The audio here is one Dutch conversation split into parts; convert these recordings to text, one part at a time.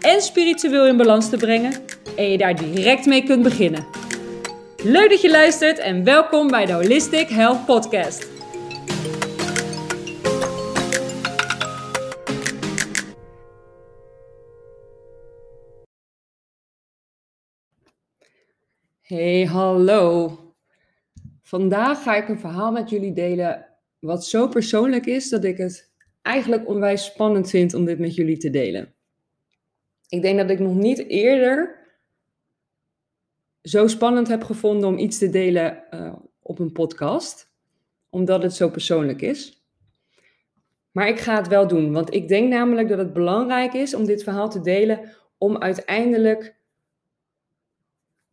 en spiritueel in balans te brengen en je daar direct mee kunt beginnen. Leuk dat je luistert en welkom bij de Holistic Health Podcast. Hey, hallo. Vandaag ga ik een verhaal met jullie delen wat zo persoonlijk is dat ik het eigenlijk onwijs spannend vind om dit met jullie te delen. Ik denk dat ik nog niet eerder zo spannend heb gevonden om iets te delen uh, op een podcast, omdat het zo persoonlijk is. Maar ik ga het wel doen, want ik denk namelijk dat het belangrijk is om dit verhaal te delen, om uiteindelijk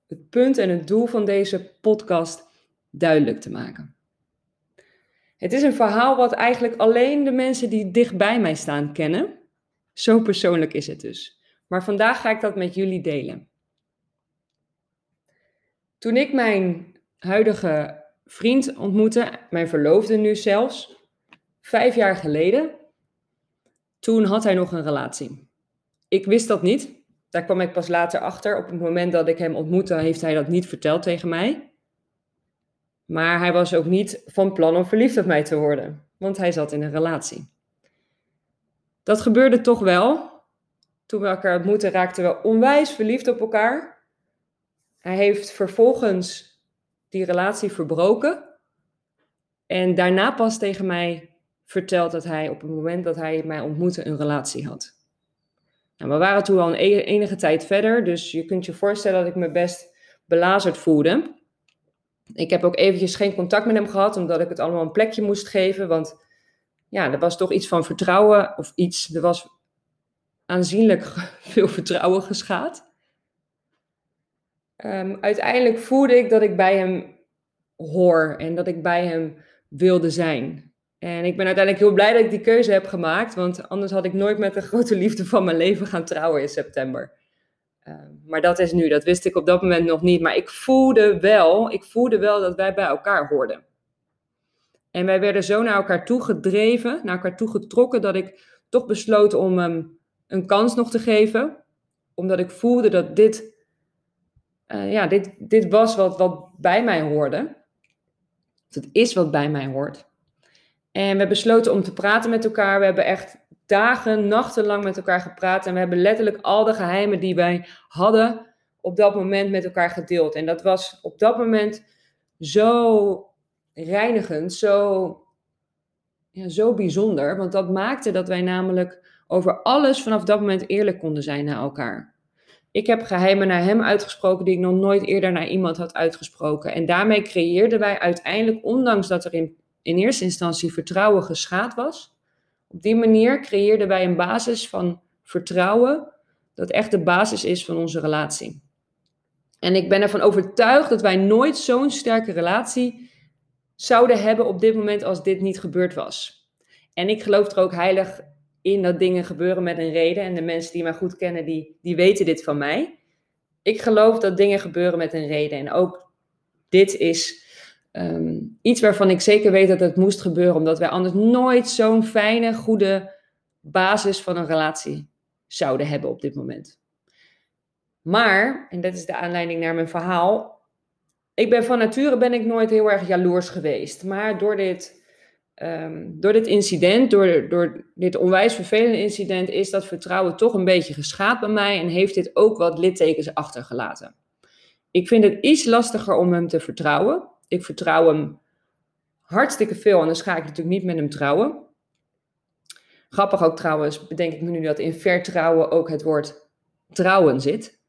het punt en het doel van deze podcast duidelijk te maken. Het is een verhaal wat eigenlijk alleen de mensen die dicht bij mij staan kennen. Zo persoonlijk is het dus. Maar vandaag ga ik dat met jullie delen. Toen ik mijn huidige vriend ontmoette, mijn verloofde nu zelfs, vijf jaar geleden, toen had hij nog een relatie. Ik wist dat niet. Daar kwam ik pas later achter. Op het moment dat ik hem ontmoette, heeft hij dat niet verteld tegen mij. Maar hij was ook niet van plan om verliefd op mij te worden, want hij zat in een relatie. Dat gebeurde toch wel, toen we elkaar ontmoetten, raakten we onwijs verliefd op elkaar. Hij heeft vervolgens die relatie verbroken. En daarna pas tegen mij verteld dat hij op het moment dat hij mij ontmoette een relatie had. Nou, we waren toen al een e-, enige tijd verder, dus je kunt je voorstellen dat ik me best belazerd voelde. Ik heb ook eventjes geen contact met hem gehad, omdat ik het allemaal een plekje moest geven. Want ja, er was toch iets van vertrouwen, of iets, er was aanzienlijk veel vertrouwen geschaad. Um, uiteindelijk voelde ik dat ik bij hem hoor en dat ik bij hem wilde zijn. En ik ben uiteindelijk heel blij dat ik die keuze heb gemaakt, want anders had ik nooit met de grote liefde van mijn leven gaan trouwen in september. Ehm, maar dat is nu, dat wist ik op dat moment nog niet. Maar ik voelde wel, ik voelde wel dat wij bij elkaar hoorden. En wij werden zo naar elkaar toe gedreven, naar elkaar toe getrokken, dat ik toch besloot om een kans nog te geven. Omdat ik voelde dat dit, uh, ja, dit, dit was wat, wat bij mij hoorde. Het is wat bij mij hoort. En we besloten om te praten met elkaar. We hebben echt dagen, nachten lang met elkaar gepraat. En we hebben letterlijk al de geheimen die wij hadden op dat moment met elkaar gedeeld. En dat was op dat moment zo reinigend, zo, ja, zo bijzonder. Want dat maakte dat wij namelijk over alles vanaf dat moment eerlijk konden zijn naar elkaar. Ik heb geheimen naar hem uitgesproken die ik nog nooit eerder naar iemand had uitgesproken. En daarmee creëerden wij uiteindelijk, ondanks dat er in, in eerste instantie vertrouwen geschaad was, op die manier creëerden wij een basis van vertrouwen dat echt de basis is van onze relatie. En ik ben ervan overtuigd dat wij nooit zo'n sterke relatie zouden hebben op dit moment als dit niet gebeurd was. En ik geloof er ook heilig in dat dingen gebeuren met een reden. En de mensen die mij goed kennen, die, die weten dit van mij. Ik geloof dat dingen gebeuren met een reden. En ook dit is ehm, iets waarvan ik zeker weet dat het moest gebeuren. Omdat wij anders nooit zo'n fijne, goede basis van een relatie zouden hebben op dit moment. Maar, en dat is de aanleiding naar mijn verhaal. Ik ben van nature ben ik nooit heel erg jaloers geweest. Maar door dit Ehm, door dit incident, door, door dit onwijs vervelende incident, is dat vertrouwen toch een beetje geschaad bij mij en heeft dit ook wat littekens achtergelaten. Ik vind het iets lastiger om hem te vertrouwen. Ik vertrouw hem hartstikke veel, anders ga ik natuurlijk niet met hem trouwen. Grappig ook trouwens, bedenk ik me nu dat in vertrouwen ook het woord trouwen zit.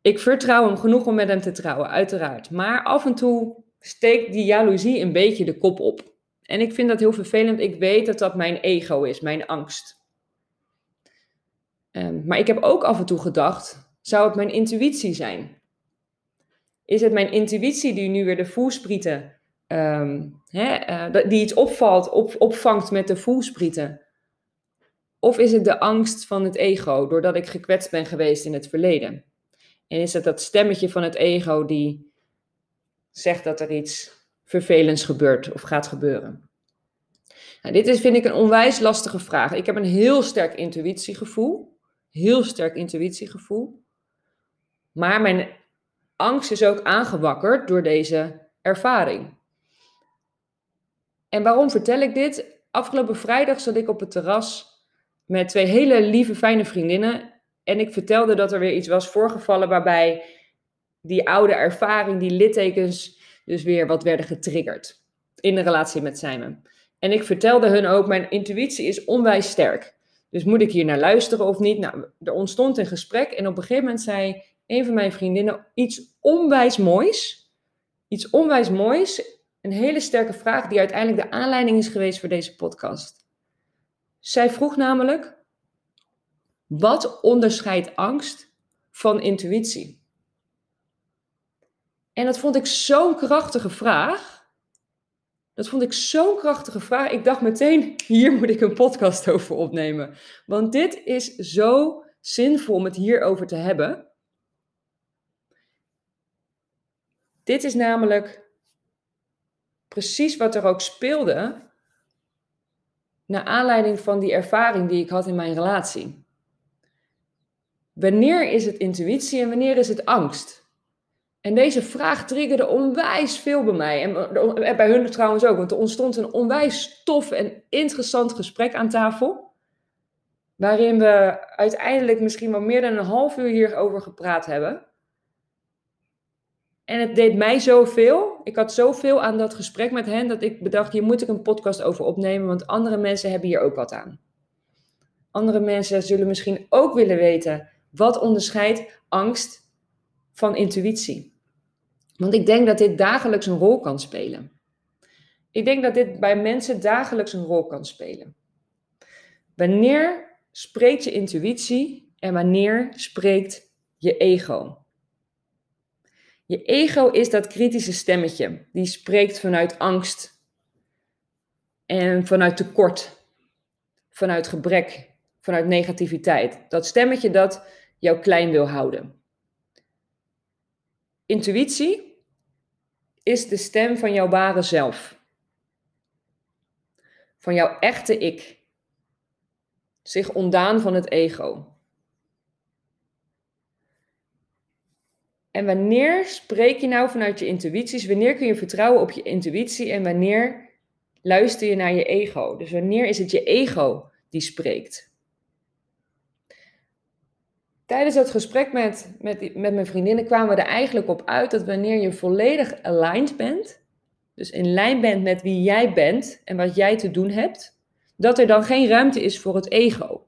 Ik vertrouw hem genoeg om met hem te trouwen, uiteraard. Maar af en toe steekt die jaloezie een beetje de kop op. En ik vind dat heel vervelend. Ik weet dat dat mijn ego is, mijn angst. Ehm, maar ik heb ook af en toe gedacht, zou het mijn intuïtie zijn? Is het mijn intuïtie die nu weer de voelsprieten, um, hè, uh, die iets opvalt, op, opvangt met de voelsprieten? Of is het de angst van het ego, doordat ik gekwetst ben geweest in het verleden? En is het dat stemmetje van het ego die zegt dat er iets vervelends gebeurt of gaat gebeuren? Nou, dit is, vind ik, een onwijs lastige vraag. Ik heb een heel sterk intuïtiegevoel. Heel sterk intuïtiegevoel. Maar mijn angst is ook aangewakkerd door deze ervaring. En waarom vertel ik dit? Afgelopen vrijdag zat ik op het terras met twee hele lieve, fijne vriendinnen. En ik vertelde dat er weer iets was voorgevallen waarbij die oude ervaring, die littekens, dus weer wat werden getriggerd in de relatie met Simon. En ik vertelde hun ook, mijn intuïtie is onwijs sterk. Dus moet ik hier naar luisteren of niet? Nou, er ontstond een gesprek en op een gegeven moment zei een van mijn vriendinnen iets onwijs moois. Iets onwijs moois. Een hele sterke vraag die uiteindelijk de aanleiding is geweest voor deze podcast. Zij vroeg namelijk: wat onderscheidt angst van intuïtie? En dat vond ik zo'n krachtige vraag. Dat vond ik zo'n krachtige vraag. Ik dacht meteen: hier moet ik een podcast over opnemen. Want dit is zo zinvol om het hierover te hebben. Dit is namelijk precies wat er ook speelde naar aanleiding van die ervaring die ik had in mijn relatie. Wanneer is het intuïtie en wanneer is het angst? En deze vraag triggerde onwijs veel bij mij. En bij hun trouwens ook, want er ontstond een onwijs tof en interessant gesprek aan tafel. Waarin we uiteindelijk misschien wel meer dan een half uur hierover gepraat hebben. En het deed mij zoveel. Ik had zoveel aan dat gesprek met hen dat ik bedacht: hier moet ik een podcast over opnemen, want andere mensen hebben hier ook wat aan. Andere mensen zullen misschien ook willen weten wat onderscheidt angst van intuïtie. Want ik denk dat dit dagelijks een rol kan spelen. Ik denk dat dit bij mensen dagelijks een rol kan spelen. Wanneer spreekt je intuïtie en wanneer spreekt je ego? Je ego is dat kritische stemmetje, die spreekt vanuit angst en vanuit tekort, vanuit gebrek, vanuit negativiteit. Dat stemmetje dat jou klein wil houden. Intuïtie is de stem van jouw ware zelf. Van jouw echte ik. Zich ontdaan van het ego. En wanneer spreek je nou vanuit je intuïties? Wanneer kun je vertrouwen op je intuïtie en wanneer luister je naar je ego? Dus wanneer is het je ego die spreekt? Tijdens dat gesprek met, met, met mijn vriendinnen kwamen we er eigenlijk op uit dat wanneer je volledig aligned bent, dus in lijn bent met wie jij bent en wat jij te doen hebt, dat er dan geen ruimte is voor het ego.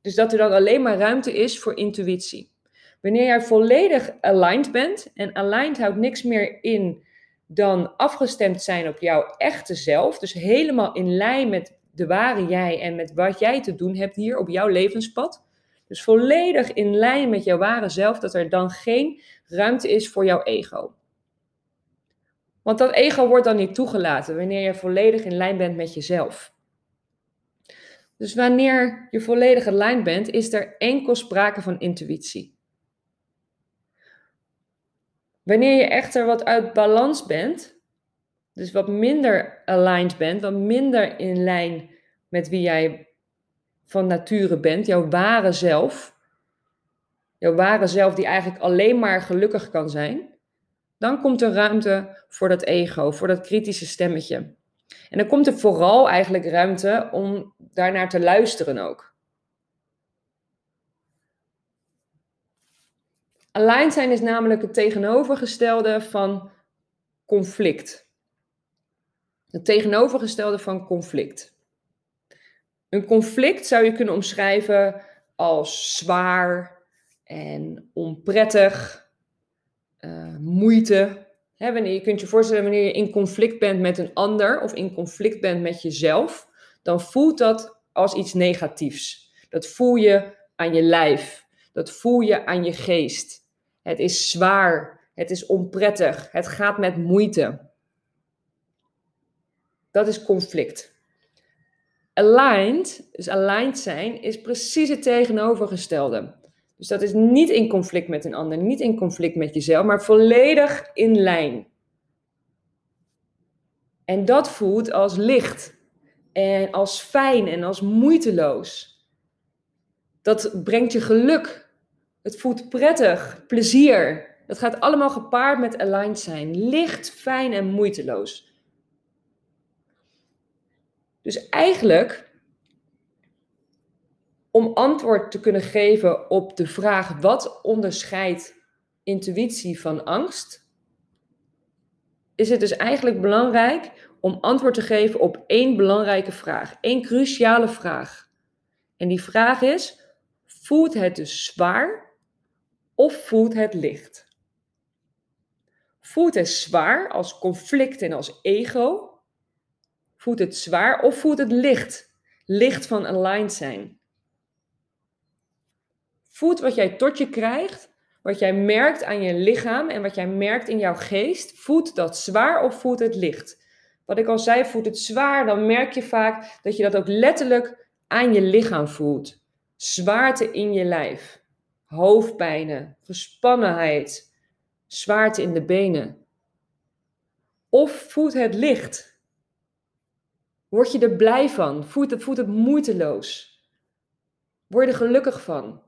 Dus dat er dan alleen maar ruimte is voor intuïtie. Wanneer jij volledig aligned bent, en aligned houdt niks meer in dan afgestemd zijn op jouw echte zelf, dus helemaal in lijn met de ware jij en met wat jij te doen hebt hier op jouw levenspad. Dus volledig in lijn met jouw ware zelf, dat er dan geen ruimte is voor jouw ego. Want dat ego wordt dan niet toegelaten wanneer je volledig in lijn bent met jezelf. Dus wanneer je volledig in lijn bent, is er enkel sprake van intuïtie. Wanneer je echter wat uit balans bent, dus wat minder aligned bent, wat minder in lijn met wie jij van nature bent, jouw ware zelf, jouw ware zelf die eigenlijk alleen maar gelukkig kan zijn, dan komt er ruimte voor dat ego, voor dat kritische stemmetje. En dan komt er vooral eigenlijk ruimte om daarnaar te luisteren ook. Aligned zijn is namelijk het tegenovergestelde van conflict. Het tegenovergestelde van conflict. Een conflict zou je kunnen omschrijven als zwaar en onprettig, uh, moeite. wanneer, je kunt je voorstellen wanneer je in conflict bent met een ander of in conflict bent met jezelf, dan voelt dat als iets negatiefs. Dat voel je aan je lijf. Dat voel je aan je geest. Het is zwaar. Het is onprettig. Het gaat met moeite. Dat is conflict. Aligned, dus aligned zijn, is precies het tegenovergestelde. Dus dat is niet in conflict met een ander, niet in conflict met jezelf, maar volledig in lijn. En dat voelt als licht en als fijn en als moeiteloos. Dat brengt je geluk. Het voelt prettig, plezier. Dat gaat allemaal gepaard met aligned zijn. Licht, fijn en moeiteloos. Dus eigenlijk, om antwoord te kunnen geven op de vraag wat onderscheidt intuïtie van angst, is het dus eigenlijk belangrijk om antwoord te geven op één belangrijke vraag, één cruciale vraag. En die vraag is: voelt het dus zwaar of voelt het licht? Voelt het zwaar als conflict en als ego? Voelt het zwaar of voelt het licht? Licht van aligned zijn. Voelt wat jij tot je krijgt, wat jij merkt aan je lichaam en wat jij merkt in jouw geest. Voelt dat zwaar of voelt het licht? Wat ik al zei, voelt het zwaar, dan merk je vaak dat je dat ook letterlijk aan je lichaam voelt. Zwaarte in je lijf, hoofdpijnen, gespannenheid, zwaarte in de benen. Of voelt het licht? Word je er blij van? Voelt het, voelt het moeiteloos? Word je er gelukkig van?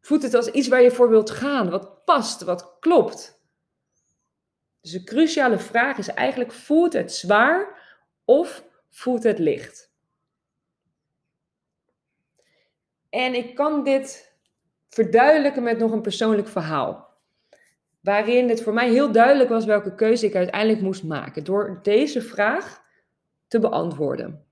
Voelt het als iets waar je voor wilt gaan, wat past, wat klopt? Dus de cruciale vraag is eigenlijk: voelt het zwaar of voelt het licht? En ik kan dit verduidelijken met nog een persoonlijk verhaal. Waarin het voor mij heel duidelijk was welke keuze ik uiteindelijk moest maken. Door deze vraag te beantwoorden.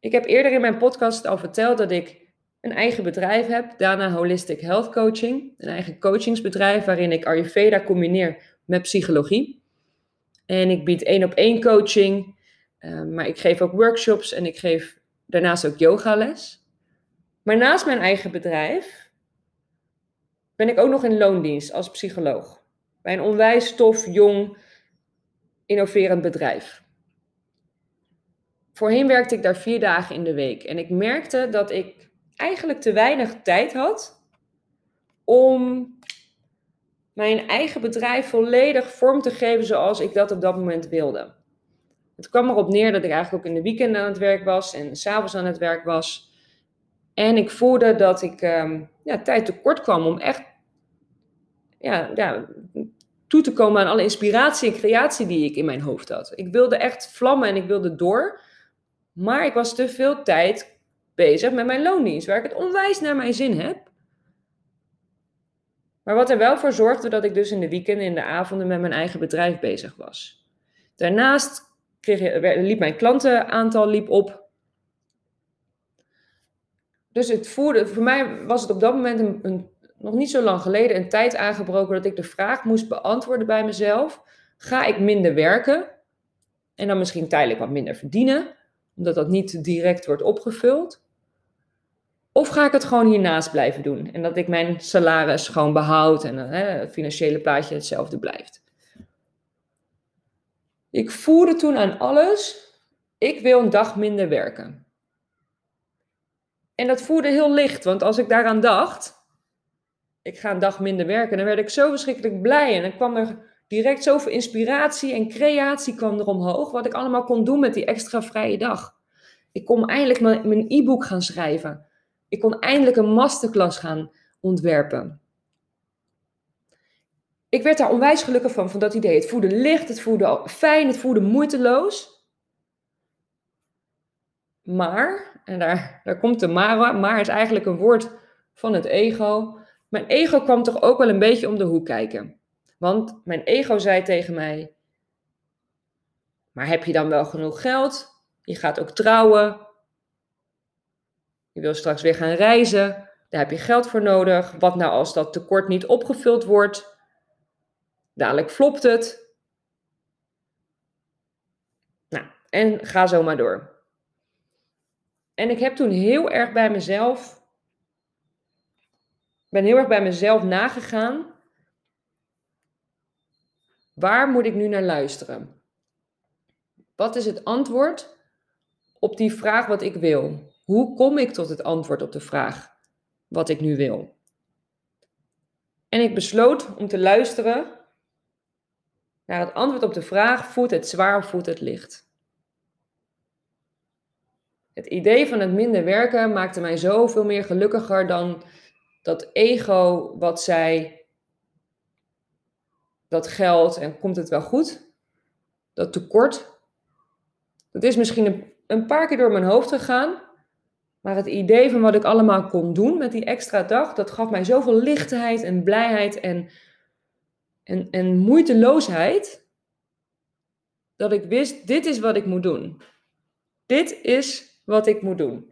Ik heb eerder in mijn podcast al verteld dat ik een eigen bedrijf heb, daarna Holistic Health Coaching, een eigen coachingsbedrijf waarin ik Ayurveda combineer met psychologie. En ik bied één op één coaching, uh, maar ik geef ook workshops en ik geef daarnaast ook yogales. Maar naast mijn eigen bedrijf ben ik ook nog in loondienst als psycholoog. Bij een onwijs tof, jong, innoverend bedrijf. Voorheen werkte ik daar vier dagen in de week en ik merkte dat ik eigenlijk te weinig tijd had om mijn eigen bedrijf volledig vorm te geven zoals ik dat op dat moment wilde. Het kwam erop neer dat ik eigenlijk ook in de weekend aan het werk was en s'avonds aan het werk was. En ik voelde dat ik um, ja, tijd tekort kwam om echt ja, ja, toe te komen aan alle inspiratie en creatie die ik in mijn hoofd had. Ik wilde echt vlammen en ik wilde door. Maar ik was te veel tijd bezig met mijn loondienst, waar ik het onwijs naar mijn zin heb. Maar wat er wel voor zorgde dat ik dus in de weekenden, in de avonden met mijn eigen bedrijf bezig was. Daarnaast kreeg, liep mijn klantenaantal liep op. Dus het voerde, voor mij was het op dat moment een, een nog niet zo lang geleden een tijd aangebroken dat ik de vraag moest beantwoorden bij mezelf: ga ik minder werken en dan misschien tijdelijk wat minder verdienen, omdat dat niet direct wordt opgevuld? Of ga ik het gewoon hiernaast blijven doen en dat ik mijn salaris gewoon behoud en hè, het financiële plaatje hetzelfde blijft? Ik voerde toen aan alles: ik wil een dag minder werken. En dat voerde heel licht, want als ik daaraan dacht, ik ga een dag minder werken. Dan werd ik zo verschrikkelijk blij. En dan kwam er direct zoveel inspiratie en creatie kwam er omhoog. Wat ik allemaal kon doen met die extra vrije dag. Ik kon eindelijk mijn e-book gaan schrijven. Ik kon eindelijk een masterclass gaan ontwerpen. Ik werd daar onwijs gelukkig van, van dat idee. Het voelde licht, het voelde fijn, het voelde moeiteloos. Maar, en daar, daar komt de maar, maar is eigenlijk een woord van het ego. Mijn ego kwam toch ook wel een beetje om de hoek kijken. Want mijn ego zei tegen mij: Maar heb je dan wel genoeg geld? Je gaat ook trouwen. Je wil straks weer gaan reizen. Daar heb je geld voor nodig. Wat nou als dat tekort niet opgevuld wordt? Dadelijk flopt het. Nou, en ga zo maar door. En ik heb toen heel erg bij mezelf, ben heel erg bij mezelf nagegaan. Waar moet ik nu naar luisteren? Wat is het antwoord op die vraag wat ik wil? Hoe kom ik tot het antwoord op de vraag wat ik nu wil? En ik besloot om te luisteren naar het antwoord op de vraag: voelt het zwaar of voelt het licht? Het idee van het minder werken maakte mij zoveel meer gelukkiger dan dat ego wat zei dat geld en komt het wel goed? Dat tekort. Dat is misschien een, een paar keer door mijn hoofd gegaan. Maar het idee van wat ik allemaal kon doen met die extra dag, dat gaf mij zoveel lichtheid en blijheid en, en, en moeiteloosheid. Dat ik wist, dit is wat ik moet doen. Dit is wat ik moet doen.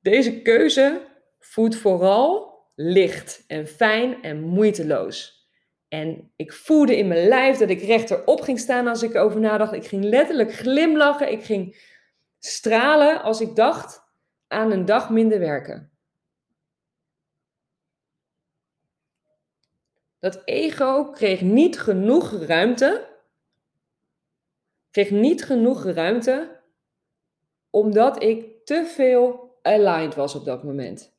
Deze keuze voelt vooral licht en fijn en moeiteloos. En ik voelde in mijn lijf dat ik rechterop ging staan als ik erover nadacht. Ik ging letterlijk glimlachen. Ik ging stralen als ik dacht aan een dag minder werken. Dat ego kreeg niet genoeg ruimte. Kreeg niet genoeg ruimte omdat ik te veel aligned was op dat moment.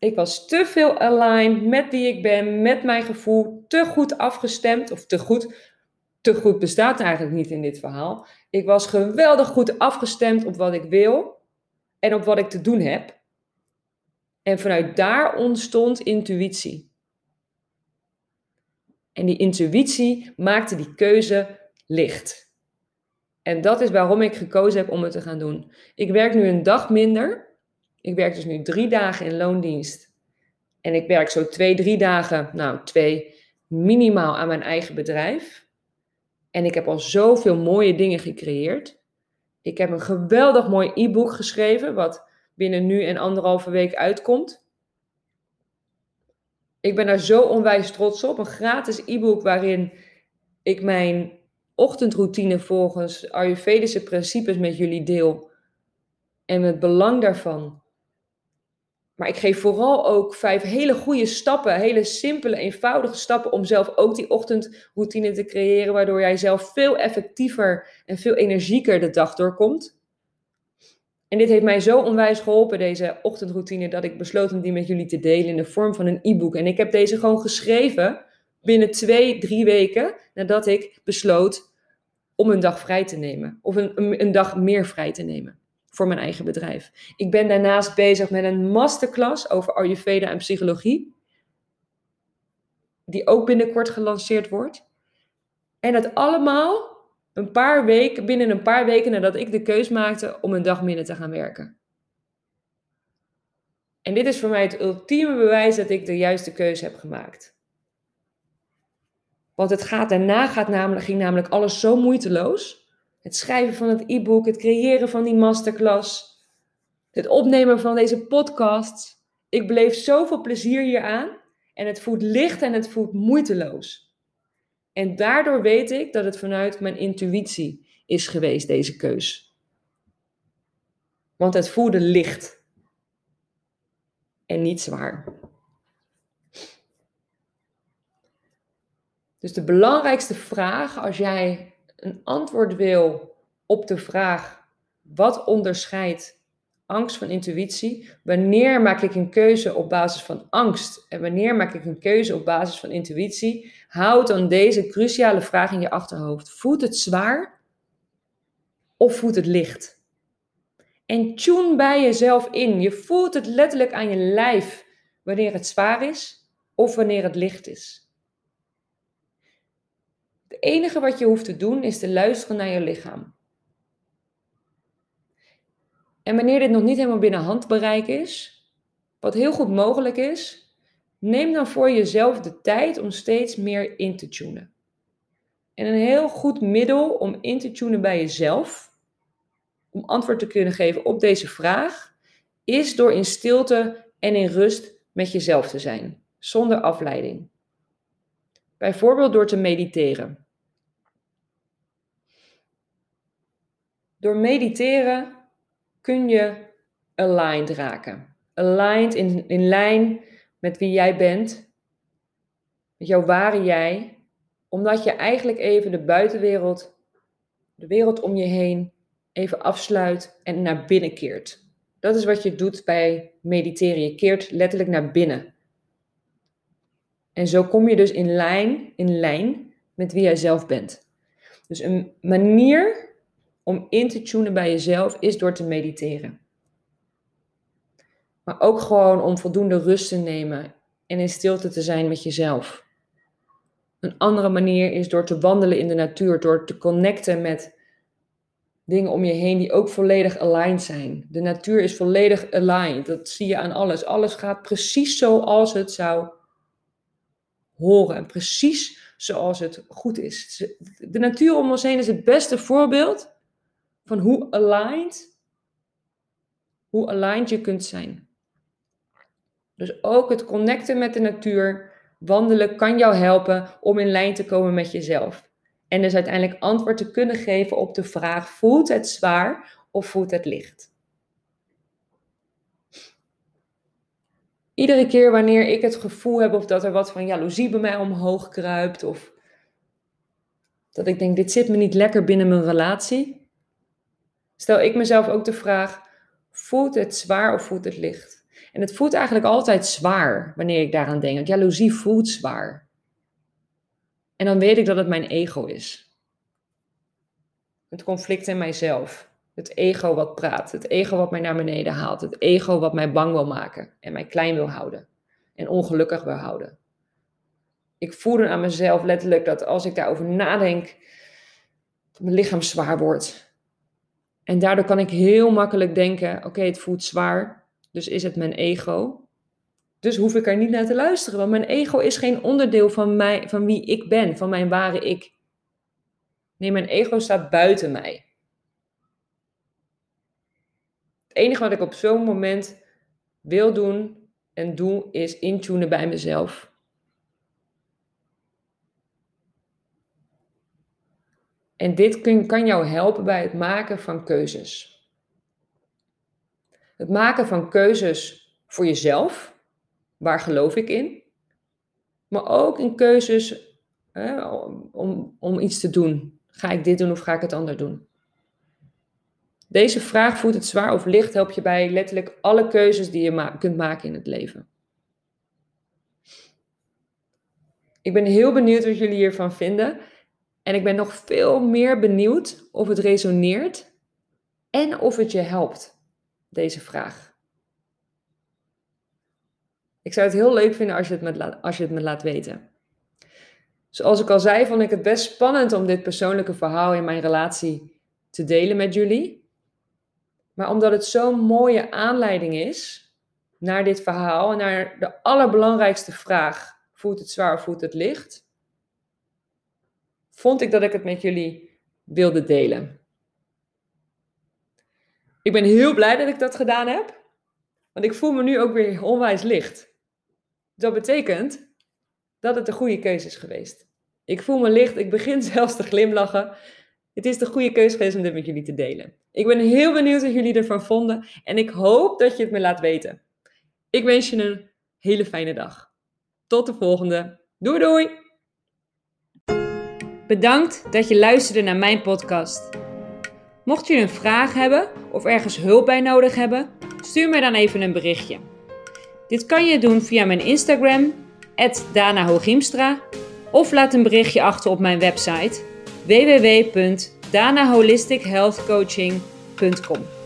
Ik was te veel aligned met wie ik ben, met mijn gevoel, te goed afgestemd, of te goed, te goed bestaat eigenlijk niet in dit verhaal. Ik was geweldig goed afgestemd op wat ik wil en op wat ik te doen heb. En vanuit daar ontstond intuïtie. En die intuïtie maakte die keuze licht. En dat is waarom ik gekozen heb om het te gaan doen. Ik werk nu een dag minder. Ik werk dus nu drie dagen in loondienst. En ik werk zo twee, drie dagen, nou twee, minimaal aan mijn eigen bedrijf. En ik heb al zoveel mooie dingen gecreëerd. Ik heb een geweldig mooi e-book geschreven, wat binnen nu en anderhalve week uitkomt. Ik ben daar zo onwijs trots op. Een gratis e-book waarin ik mijn ochtendroutine volgens Ayurvedische principes met jullie deel. En het belang daarvan. Maar ik geef vooral ook vijf hele goede stappen, hele simpele, eenvoudige stappen om zelf ook die ochtendroutine te creëren, waardoor jij zelf veel effectiever en veel energieker de dag doorkomt. En dit heeft mij zo onwijs geholpen, deze ochtendroutine, dat ik besloot om die met jullie te delen in de vorm van een e-book. En ik heb deze gewoon geschreven binnen twee, drie weken nadat ik besloot om een dag vrij te nemen. Of een, een dag meer vrij te nemen voor mijn eigen bedrijf. Ik ben daarnaast bezig met een masterclass over Ayurveda en psychologie. Die ook binnenkort gelanceerd wordt. En dat allemaal een paar weken, binnen een paar weken nadat ik de keus maakte om een dag minder te gaan werken. En dit is voor mij het ultieme bewijs dat ik de juiste keuze heb gemaakt. Want het gaat daarna gaat namelijk, ging namelijk alles zo moeiteloos. Het schrijven van het e-book, het creëren van die masterclass, het opnemen van deze podcast. Ik beleef zoveel plezier hieraan en het voelt licht en het voelt moeiteloos. En daardoor weet ik dat het vanuit mijn intuïtie is geweest, deze keus. Want het voelde licht en niet zwaar. Dus de belangrijkste vraag als jij een antwoord wil op de vraag: wat onderscheidt angst van intuïtie? Wanneer maak ik een keuze op basis van angst en wanneer maak ik een keuze op basis van intuïtie? Houd dan deze cruciale vraag in je achterhoofd. Voelt het zwaar of voelt het licht? En tune bij jezelf in. Je voelt het letterlijk aan je lijf wanneer het zwaar is of wanneer het licht is. Enige wat je hoeft te doen is te luisteren naar je lichaam. En wanneer dit nog niet helemaal binnen handbereik is, wat heel goed mogelijk is, neem dan voor jezelf de tijd om steeds meer in te tunen. En een heel goed middel om in te tunen bij jezelf, om antwoord te kunnen geven op deze vraag, is door in stilte en in rust met jezelf te zijn, zonder afleiding. Bijvoorbeeld door te mediteren. Door mediteren kun je aligned raken. Aligned in, in lijn met wie jij bent, met jouw ware jij, omdat je eigenlijk even de buitenwereld, de wereld om je heen, even afsluit en naar binnen keert. Dat is wat je doet bij mediteren. Je keert letterlijk naar binnen. En zo kom je dus in lijn, in lijn met wie jij zelf bent. Dus een manier om in te tunen bij jezelf is door te mediteren. Maar ook gewoon om voldoende rust te nemen en in stilte te zijn met jezelf. Een andere manier is door te wandelen in de natuur, door te connecten met dingen om je heen die ook volledig aligned zijn. De natuur is volledig aligned. Dat zie je aan alles. Alles gaat precies zoals het zou horen. En precies zoals het goed is. De natuur om ons heen is het beste voorbeeld van hoe aligned, hoe aligned je kunt zijn. Dus ook het connecten met de natuur, wandelen, kan jou helpen om in lijn te komen met jezelf. En dus uiteindelijk antwoord te kunnen geven op de vraag: voelt het zwaar of voelt het licht? Iedere keer wanneer ik het gevoel heb of dat er wat van jaloezie bij mij omhoog kruipt of dat ik denk dit zit me niet lekker binnen mijn relatie, stel ik mezelf ook de vraag: voelt het zwaar of voelt het licht? En het voelt eigenlijk altijd zwaar wanneer ik daaraan denk. Jaloezie voelt zwaar. En dan weet ik dat het mijn ego is. Het conflict in mijzelf. Het ego wat praat. Het ego wat mij naar beneden haalt. Het ego wat mij bang wil maken. En mij klein wil houden. En ongelukkig wil houden. Ik voelde aan mezelf letterlijk dat als ik daarover nadenk, mijn lichaam zwaar wordt. En daardoor kan ik heel makkelijk denken: oké, het voelt zwaar. Dus is het mijn ego? Dus hoef ik er niet naar te luisteren, want mijn ego is geen onderdeel van, mij, van wie ik ben, van mijn ware ik. Nee, mijn ego staat buiten mij. Het enige wat ik op zo'n moment wil doen en doe, is intunen bij mezelf. En dit kan jou helpen bij het maken van keuzes. Het maken van keuzes voor jezelf, Waar geloof ik in? Maar ook in keuzes hè, om, om iets te doen. Ga ik dit doen of ga ik het ander doen? Deze vraag voelt het zwaar of licht helpt je bij letterlijk alle keuzes die je kunt maken in het leven. Ik ben heel benieuwd wat jullie hiervan vinden. En ik ben nog veel meer benieuwd of het resoneert en of het je helpt, deze vraag. Ik zou het heel leuk vinden als je het, me als je het me laat weten. Zoals ik al zei, vond ik het best spannend om dit persoonlijke verhaal in mijn relatie te delen met jullie. Maar omdat het zo'n mooie aanleiding is naar dit verhaal en naar de allerbelangrijkste vraag: voelt het zwaar of voelt het licht? Vond ik dat ik het met jullie wilde delen. Ik ben heel blij dat ik dat gedaan heb, want ik voel me nu ook weer onwijs licht. Dat betekent dat het de goede keuze is geweest. Ik voel me licht, ik begin zelfs te glimlachen. Het is de goede keuze geweest om dit met jullie te delen. Ik ben heel benieuwd wat jullie ervan vonden en ik hoop dat je het me laat weten. Ik wens je een hele fijne dag. Tot de volgende. Doei doei! Bedankt dat je luisterde naar mijn podcast. Mocht je een vraag hebben of ergens hulp bij nodig hebben, stuur mij dan even een berichtje. Dit kan je doen via mijn Instagram, Dana of laat een berichtje achter op mijn website www.danaholistichealthcoaching.com.